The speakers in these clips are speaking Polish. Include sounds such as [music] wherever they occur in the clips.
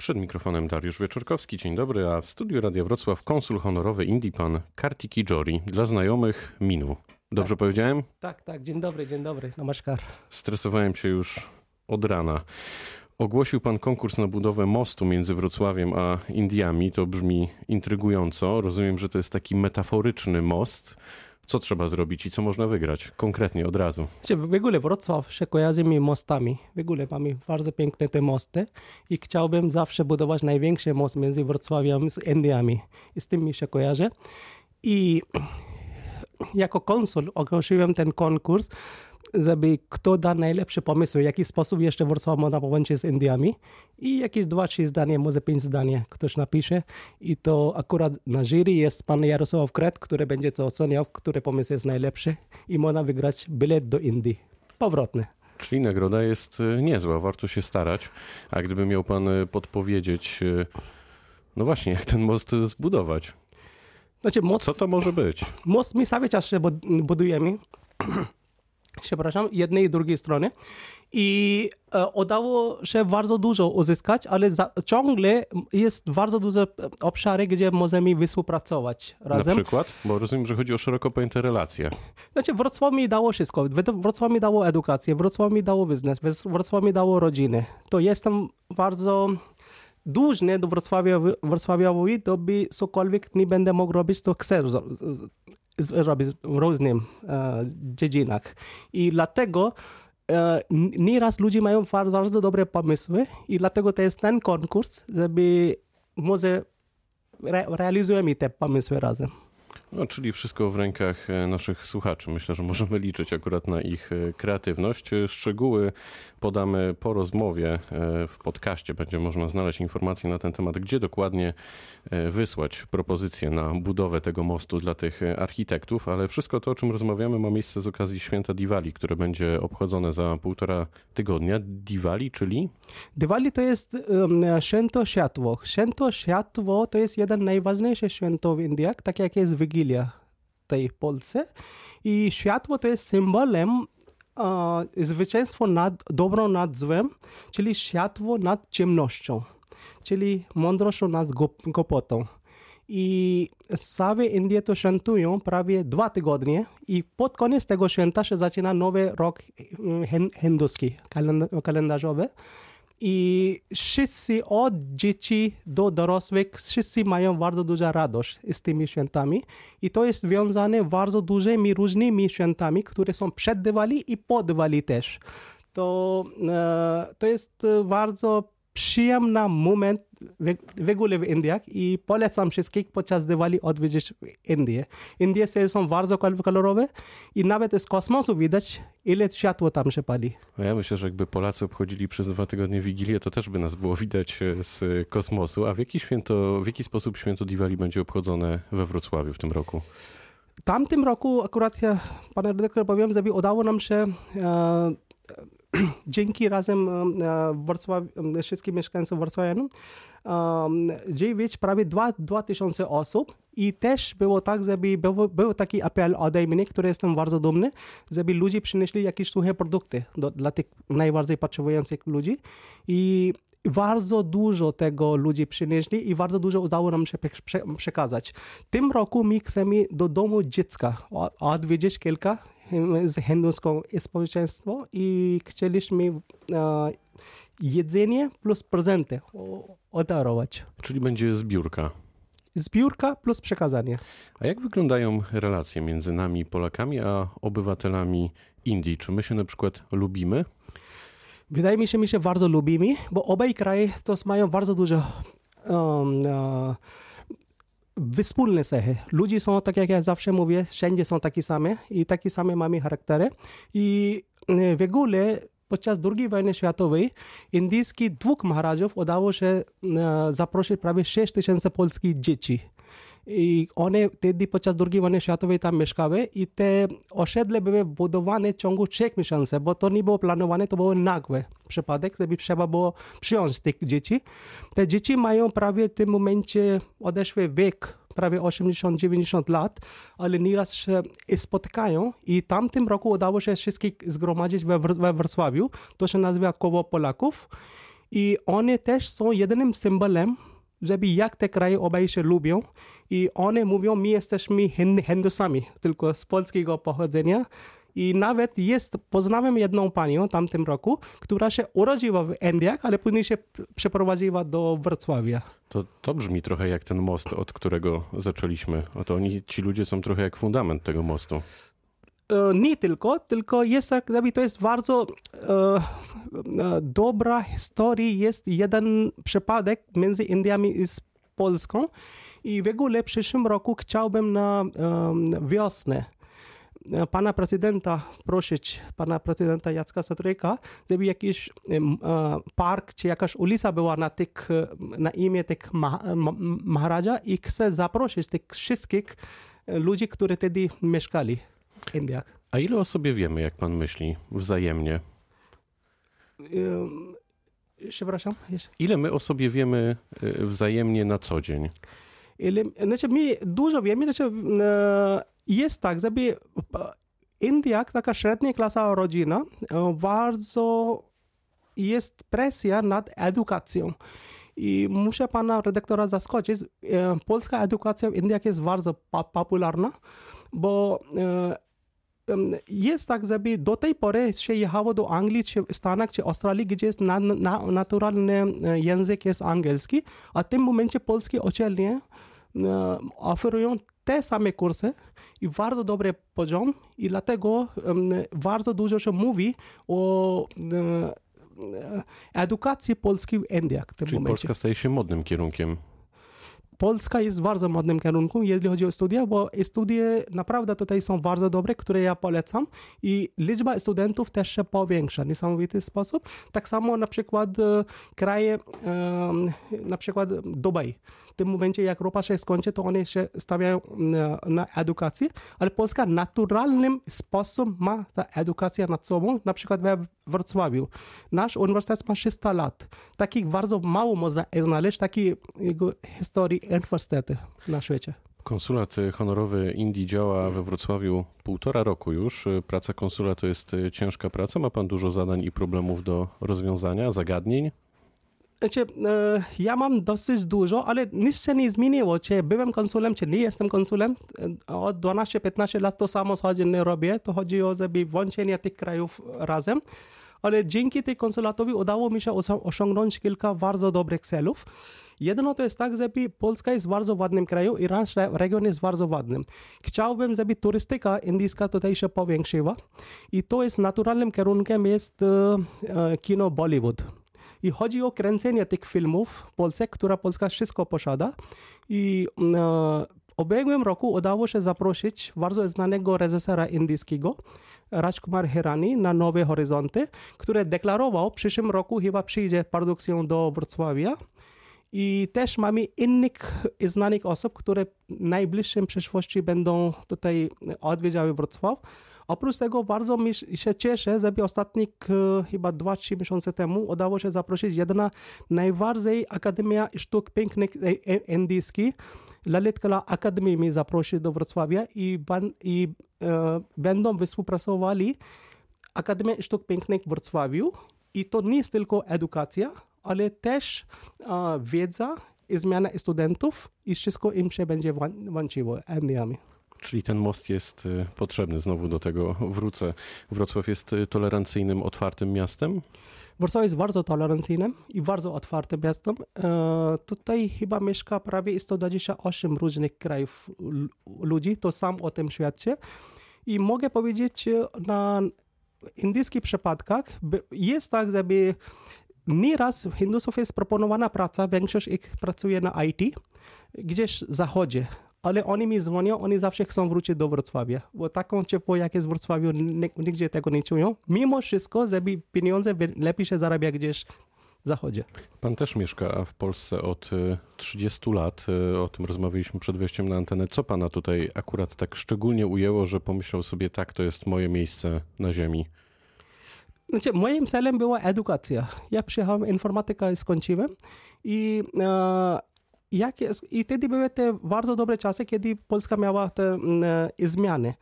Przed mikrofonem Dariusz Wieczorkowski, dzień dobry, a w studiu Radia Wrocław konsul honorowy Indii pan Kartiki Jori, dla znajomych Minu. Dobrze tak. powiedziałem? Tak, tak, dzień dobry, dzień dobry, namaskar. Stresowałem się już od rana. Ogłosił pan konkurs na budowę mostu między Wrocławiem a Indiami. To brzmi intrygująco. Rozumiem, że to jest taki metaforyczny most. Co trzeba zrobić i co można wygrać? Konkretnie, od razu. W ogóle Wrocław się kojarzy mi mostami. W ogóle mamy bardzo piękne te mosty i chciałbym zawsze budować największy most między Wrocławiem z Indiami. I z tym mi się kojarzy. I [clears throat] jako konsul ogłosiłem ten konkurs, żeby kto da najlepsze pomysły, w jaki sposób jeszcze Wrocław można połączyć z Indiami i jakieś dwa, trzy zdania, może pięć zdania ktoś napisze i to akurat na jury jest pan Jarosław Kret, który będzie to oceniał, który pomysł jest najlepszy i można wygrać bilet do Indii. Powrotny. Czyli nagroda jest e, niezła, warto się starać. A gdyby miał pan e, podpowiedzieć, e, no właśnie, jak ten most zbudować? Znaczy, most, Co to może być? Most my cały czas się budujemy. Przepraszam, jednej i drugiej strony. I e, udało się bardzo dużo uzyskać, ale za, ciągle jest bardzo duże obszary, gdzie możemy współpracować razem. Na przykład? Bo rozumiem, że chodzi o szeroko pojęte relacje. Znaczy, Wrocław mi dało wszystko. Wrocław mi dało edukację, Wrocław mi dało biznes, Wrocław mi dało rodziny. To jestem bardzo dłużny do Wrocławia, Wrocławiowi, to by cokolwiek nie będę mógł robić, to chcę różnych e, dziedzinach. I dlatego e, nieraz ludzie mają bardzo dobre pomysły i dlatego to jest ten konkurs, żeby może re, realizujemy te pomysły razem. No, czyli wszystko w rękach e, naszych słuchaczy. Myślę, że możemy liczyć akurat na ich e, kreatywność. Szczegóły podamy po rozmowie e, w podcaście. Będzie można znaleźć informacje na ten temat, gdzie dokładnie wysłać propozycje na budowę tego mostu dla tych architektów, ale wszystko to, o czym rozmawiamy, ma miejsce z okazji święta Diwali, które będzie obchodzone za półtora tygodnia. Diwali, czyli? Diwali to jest um, święto światło. Święto światło to jest jeden najważniejszych święto w Indiach, tak jak jest Wigilia Tej Polsce. I światło to jest symbolem uh, zwycięstwo nad dobrą nad złem, czyli światło nad ciemnością, czyli mądrością nad głupotą. I całe Indie to świętują prawie dwa tygodnie i pod koniec tego święta się zaczyna nowy rok hinduski, kalendarzowy. I wszyscy od dzieci do dorosłych, wszyscy mają bardzo dużą radość z tymi świętami. I to jest związane bardzo dużymi różnymi świętami, które są przed Diwali i po Diwali też. To, e, to jest bardzo przyjemny moment w ogóle w Indiach i polecam wszystkich podczas Diwali odwiedzić Indię. Indie są bardzo kolorowe i nawet z kosmosu widać, ile światła tam się pali. No ja myślę, że jakby Polacy obchodzili przez dwa tygodnie Wigilię, to też by nas było widać e, z kosmosu. A w jaki, święto, w jaki sposób święto Diwali będzie obchodzone we Wrocławiu w tym roku? Tamtym roku akurat ja, panie redaktor, powiem, że udało nam się e, [clears throat] dzięki razem e, Wrocław, e, wszystkim mieszkańcom Wrocławianom dziewięć, prawie 2000 osób i też było tak, żeby był, był taki apel ode mnie, który jestem bardzo dumny, żeby ludzie przynieśli jakieś suche produkty do, dla tych najbardziej potrzebujących ludzi i bardzo dużo tego ludzie przynieśli i bardzo dużo udało nam się przekazać. Tym roku my chcemy do domu dziecka odwiedzić kilka z hinduską społeczeństwo i chcieliśmy jedzenie plus prezenty odarować. Czyli będzie zbiórka. Zbiórka plus przekazanie. A jak wyglądają relacje między nami, Polakami, a obywatelami Indii? Czy my się na przykład lubimy? Wydaje mi się, my się bardzo lubimy, bo obaj kraje to mają bardzo dużo um, uh, स्फुल ने सह है। लूजी सौ तक क्या एजाप्शन मूवी है। शेंजे सौ तक किसा में ई तक की सामे मामी हरकतर है। ई वेगुल है पचास दुर्गी वाय वाइने श्यातो वही। इंदीस की दुख महाराजो, उदावो से जप्रोशी प्रवेश शेष तिशन से पोल्स की जीची। I one podczas II wojny światowej tam mieszkały i te osiedle były budowane w ciągu trzech miesięcy, bo to nie było planowane, to było nagły przypadek, gdyby trzeba było przyjąć tych dzieci. Te dzieci mają prawie w tym momencie odeszły wiek prawie 80-90 lat, ale nieraz się spotykają i tamtym roku udało się wszystkich zgromadzić we, we Wrocławiu. To się nazywa Koło Polaków. I one też są jedynym symbolem, żeby jak te kraje obaj się lubią. I one mówią, my jesteśmy Hindusami, tylko z polskiego pochodzenia. I nawet jest, poznałem jedną panią tamtym roku, która się urodziła w Indiach, ale później się przeprowadziła do Wrocławia. To, to brzmi trochę jak ten most, od którego zaczęliśmy. Oto oni, ci ludzie są trochę jak fundament tego mostu. E, nie tylko, tylko jest, to jest bardzo e, e, dobra historia. Jest jeden przypadek między Indiami i Polską i w ogóle w przyszłym roku chciałbym na wiosnę pana prezydenta prosić, pana prezydenta Jacka Satryka, żeby jakiś park czy jakaś ulica była na, tych, na imię tych Maharaja i chce zaprosić tych wszystkich ludzi, którzy wtedy mieszkali. Indiach. A ile o sobie wiemy, jak pan myśli, wzajemnie? przepraszam? Ile my o sobie wiemy y, wzajemnie na co dzień? Ile, znaczy my dużo wiemy, znaczy, e, jest tak, żeby India, taka średnia klasa rodzina, bardzo jest presja nad edukacją. I muszę pana redaktora zaskoczyć, polska edukacja w Indiach jest bardzo popularna, bo jest tak, żeby do tej pory się jechało do Anglii, czy Stanach, czy Australii, gdzie jest na, na, naturalny e, język jest angielski, a w tym momencie polskie uczelnie e, oferują te same kursy i bardzo dobry poziom i dlatego bardzo dużo się mówi o e, edukacji polskiej w Indiach. W Czyli momencie. Polska staje się modnym kierunkiem Polska jest bardzo modnym kierunkiem, jeżeli chodzi o studia, bo studie naprawdę tutaj są bardzo dobre, które ja polecam i liczba studentów też się powiększa w niesamowity sposób. Tak samo na przykład e, kraje, na przykład Dubaj tym momencie, jak ropa się skończy, to one się stawiają na, na edukację, ale Polska naturalnym sposobem ma ta edukacja nad sobą, na przykład we Wrocławiu. Nasz uniwersytet ma 300 lat. Takich bardzo mało można znaleźć takiej historii uniwersytetu na świecie. Konsulat honorowy Indii działa we Wrocławiu półtora roku już. Praca konsula to jest ciężka praca. Ma pan dużo zadań i problemów do rozwiązania, zagadnień? Znaczy, e, ja mam dosyć dużo, ale nic się nie zmieniło. Czy byłem konsulem, czy nie jestem konsulem. E, od 12-15 lat to samo nie robię. To chodzi o włączenie tych krajów razem. Ale dzięki tej konsulatowi udało mi się osiągnąć kilka bardzo dobrych celów. Jedno to jest tak, że Polska jest bardzo ładnym krajem i nasz region jest bardzo ładnym. Chciałbym, żeby turystyka indyjska tutaj się powiększyła i to jest naturalnym kierunkiem jest e, kino Bollywood. I chodzi o kręcenie tych filmów w Polsce, która Polska wszystko posiada. I e, w ubiegłym roku udało się zaprosić bardzo znanego reżysera indyjskiego, Rajkumar Hirani na Nowe Horyzonty, który deklarował, w przyszłym roku chyba przyjdzie produkcją do Wrocławia. I też mamy innych znanych osób, które w najbliższym przyszłości będą tutaj odwiedzały Wrocław. Oprócz tego bardzo mi się cieszę, że ostatnich e, chyba 2-3 miesiące temu udało się zaprosić jedna najbardziej Akademia Sztuk Pięknych Indyjskich. Lalit Kala Akademii mnie zaprosi do Wrocławia i, ban, i e, będą współpracowali Akademia Sztuk Pięknych w Wrocławiu. I to nie jest tylko edukacja, ale też e, wiedza i zmiana studentów i wszystko im się będzie łączyło. Czyli ten most jest y, potrzebny, znowu do tego wrócę. Wrocław jest y, tolerancyjnym, otwartym miastem? Wrocław jest bardzo tolerancyjnym i bardzo otwartym miastem. E, tutaj chyba mieszka prawie 128 różnych krajów ludzi, to sam o tym świadczy. I mogę powiedzieć, na indyjskich przypadkach jest tak, żeby nieraz Hindusów jest proponowana praca, większość ich pracuje na IT, gdzieś w zachodzie ale oni mi dzwonią, oni zawsze chcą wrócić do Wrocławia, bo taką ciepło jak jest w Wrocławiu, nigdzie tego nie czują. Mimo wszystko, żeby pieniądze lepiej się zarabia gdzieś zachodzie. Pan też mieszka w Polsce od 30 y, lat. Y, o tym rozmawialiśmy przed wejściem na antenę. Co pana tutaj akurat tak szczególnie ujęło, że pomyślał sobie, tak, to jest moje miejsce na ziemi? Znaczy, moim celem była edukacja. Ja przyjechałem, informatykę skończyłem i e, jak jest, I wtedy były te bardzo dobre czasy, kiedy Polska miała te mm, e, zmiany.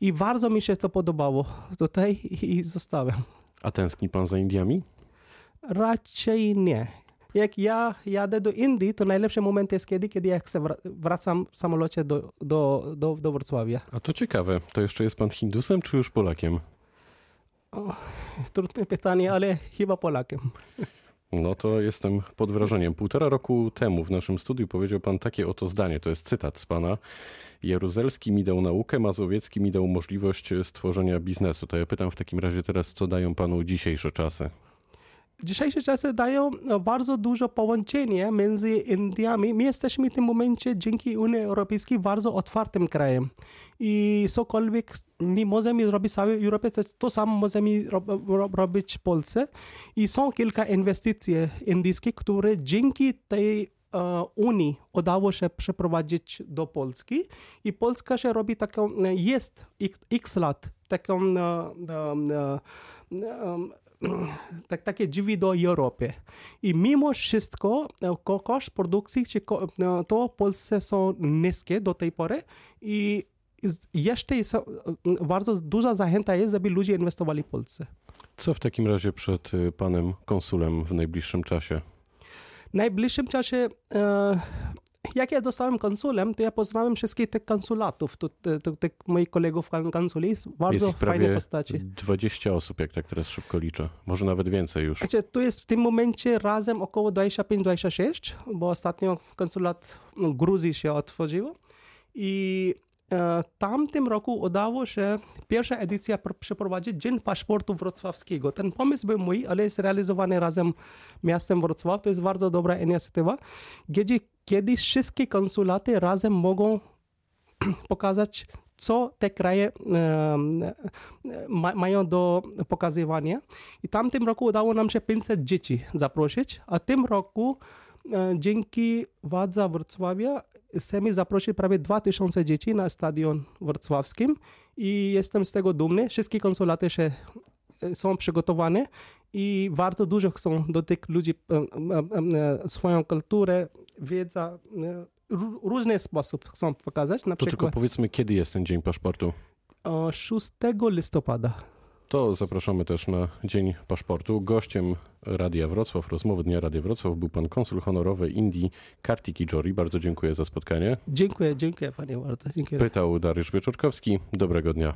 I bardzo mi się to podobało tutaj i zostałem. A tęskni pan za Indiami? Raczej nie. Jak ja jadę do Indii, to najlepszy moment jest kiedy, kiedy ja chcę wra- wracam w samolocie do, do, do, do Wrocławia. A to ciekawe, to jeszcze jest pan Hindusem czy już Polakiem? Trudne pytanie, ale chyba Polakiem. No to jestem pod wrażeniem. Półtora roku temu w naszym studiu powiedział pan takie oto zdanie, to jest cytat z pana. Jaruzelski mi dał naukę, Mazowiecki mi dał możliwość stworzenia biznesu. To ja pytam w takim razie teraz, co dają panu dzisiejsze czasy? Dzisiejsze czasy dają e, bardzo dużo połączenie między Indiami. My jesteśmy w tym momencie dzięki Unii Europejskiej bardzo otwartym krajem. I cokolwiek my możemy zrobić całej Europie, to, to samo możemy ro, ro, robić w Polsce. I są kilka inwestycji indyjskich, które dzięki tej e, Unii udało się przeprowadzić do Polski. I Polska się robi taką, jest x, lat taką e, e, [clears throat] tak, takie drzwi do Europy. I mimo wszystko e, ko- koszt produkcji czy e, to w Polsce są niskie do tej pory i jeszcze jest, e, bardzo duża zachęta jest, żeby ludzie inwestowali w Polsce. Co w takim razie przed y, panem konsulem w najbliższym czasie? W najbliższym czasie, e, jak ja zostałem konsulem, to ja poznałem wszystkich tych konsulatów, tu, tu, tu, tych moich kolegów konsuli, Jest bardzo ich fajne postaci. 20 osób, jak tak teraz szybko liczę. Może nawet więcej już. Znaczy, tu jest w tym momencie razem około 25-26, bo ostatnio konsulat Gruzji się otworzył i e, tamtym roku udało się pierwsza edycja pr- przeprowadzić Dzień Paszportu Wrocławskiego. Ten pomysł był mój, ale jest realizowany razem miastem Wrocław. To jest bardzo dobra inicjatywa, gdzie kiedyś wszystkie konsulaty razem mogą [clears throat] pokazać, co te kraje mają do pokazywania. I tamtym roku udało nam się 500 dzieci zaprosić, a tym roku dzięki władza Wrocławia chcemy zaprosić prawie 2000 dzieci na stadion wrocławskim i jestem z tego dumny. Wszystkie konsulaty się e, są przygotowane i bardzo dużo chcą do tych ludzi e, e, e, swoją kulturę, wiedza, e, ró- różny sposób chcą pokazać. Na To tylko powiedzmy, kiedy jest ten Dzień Paszportu? e, 6 listopada. To zapraszamy też na Dzień Paszportu. Gościem Radia Wrocław, rozmowy Dnia Radia Wrocław był pan konsul honorowy Indii Kartik Ijori. Bardzo dziękuję za spotkanie. Dziękuję, dziękuję panie bardzo. Dziękuję. Pytał Dariusz Wieczorkowski. Dobrego dnia.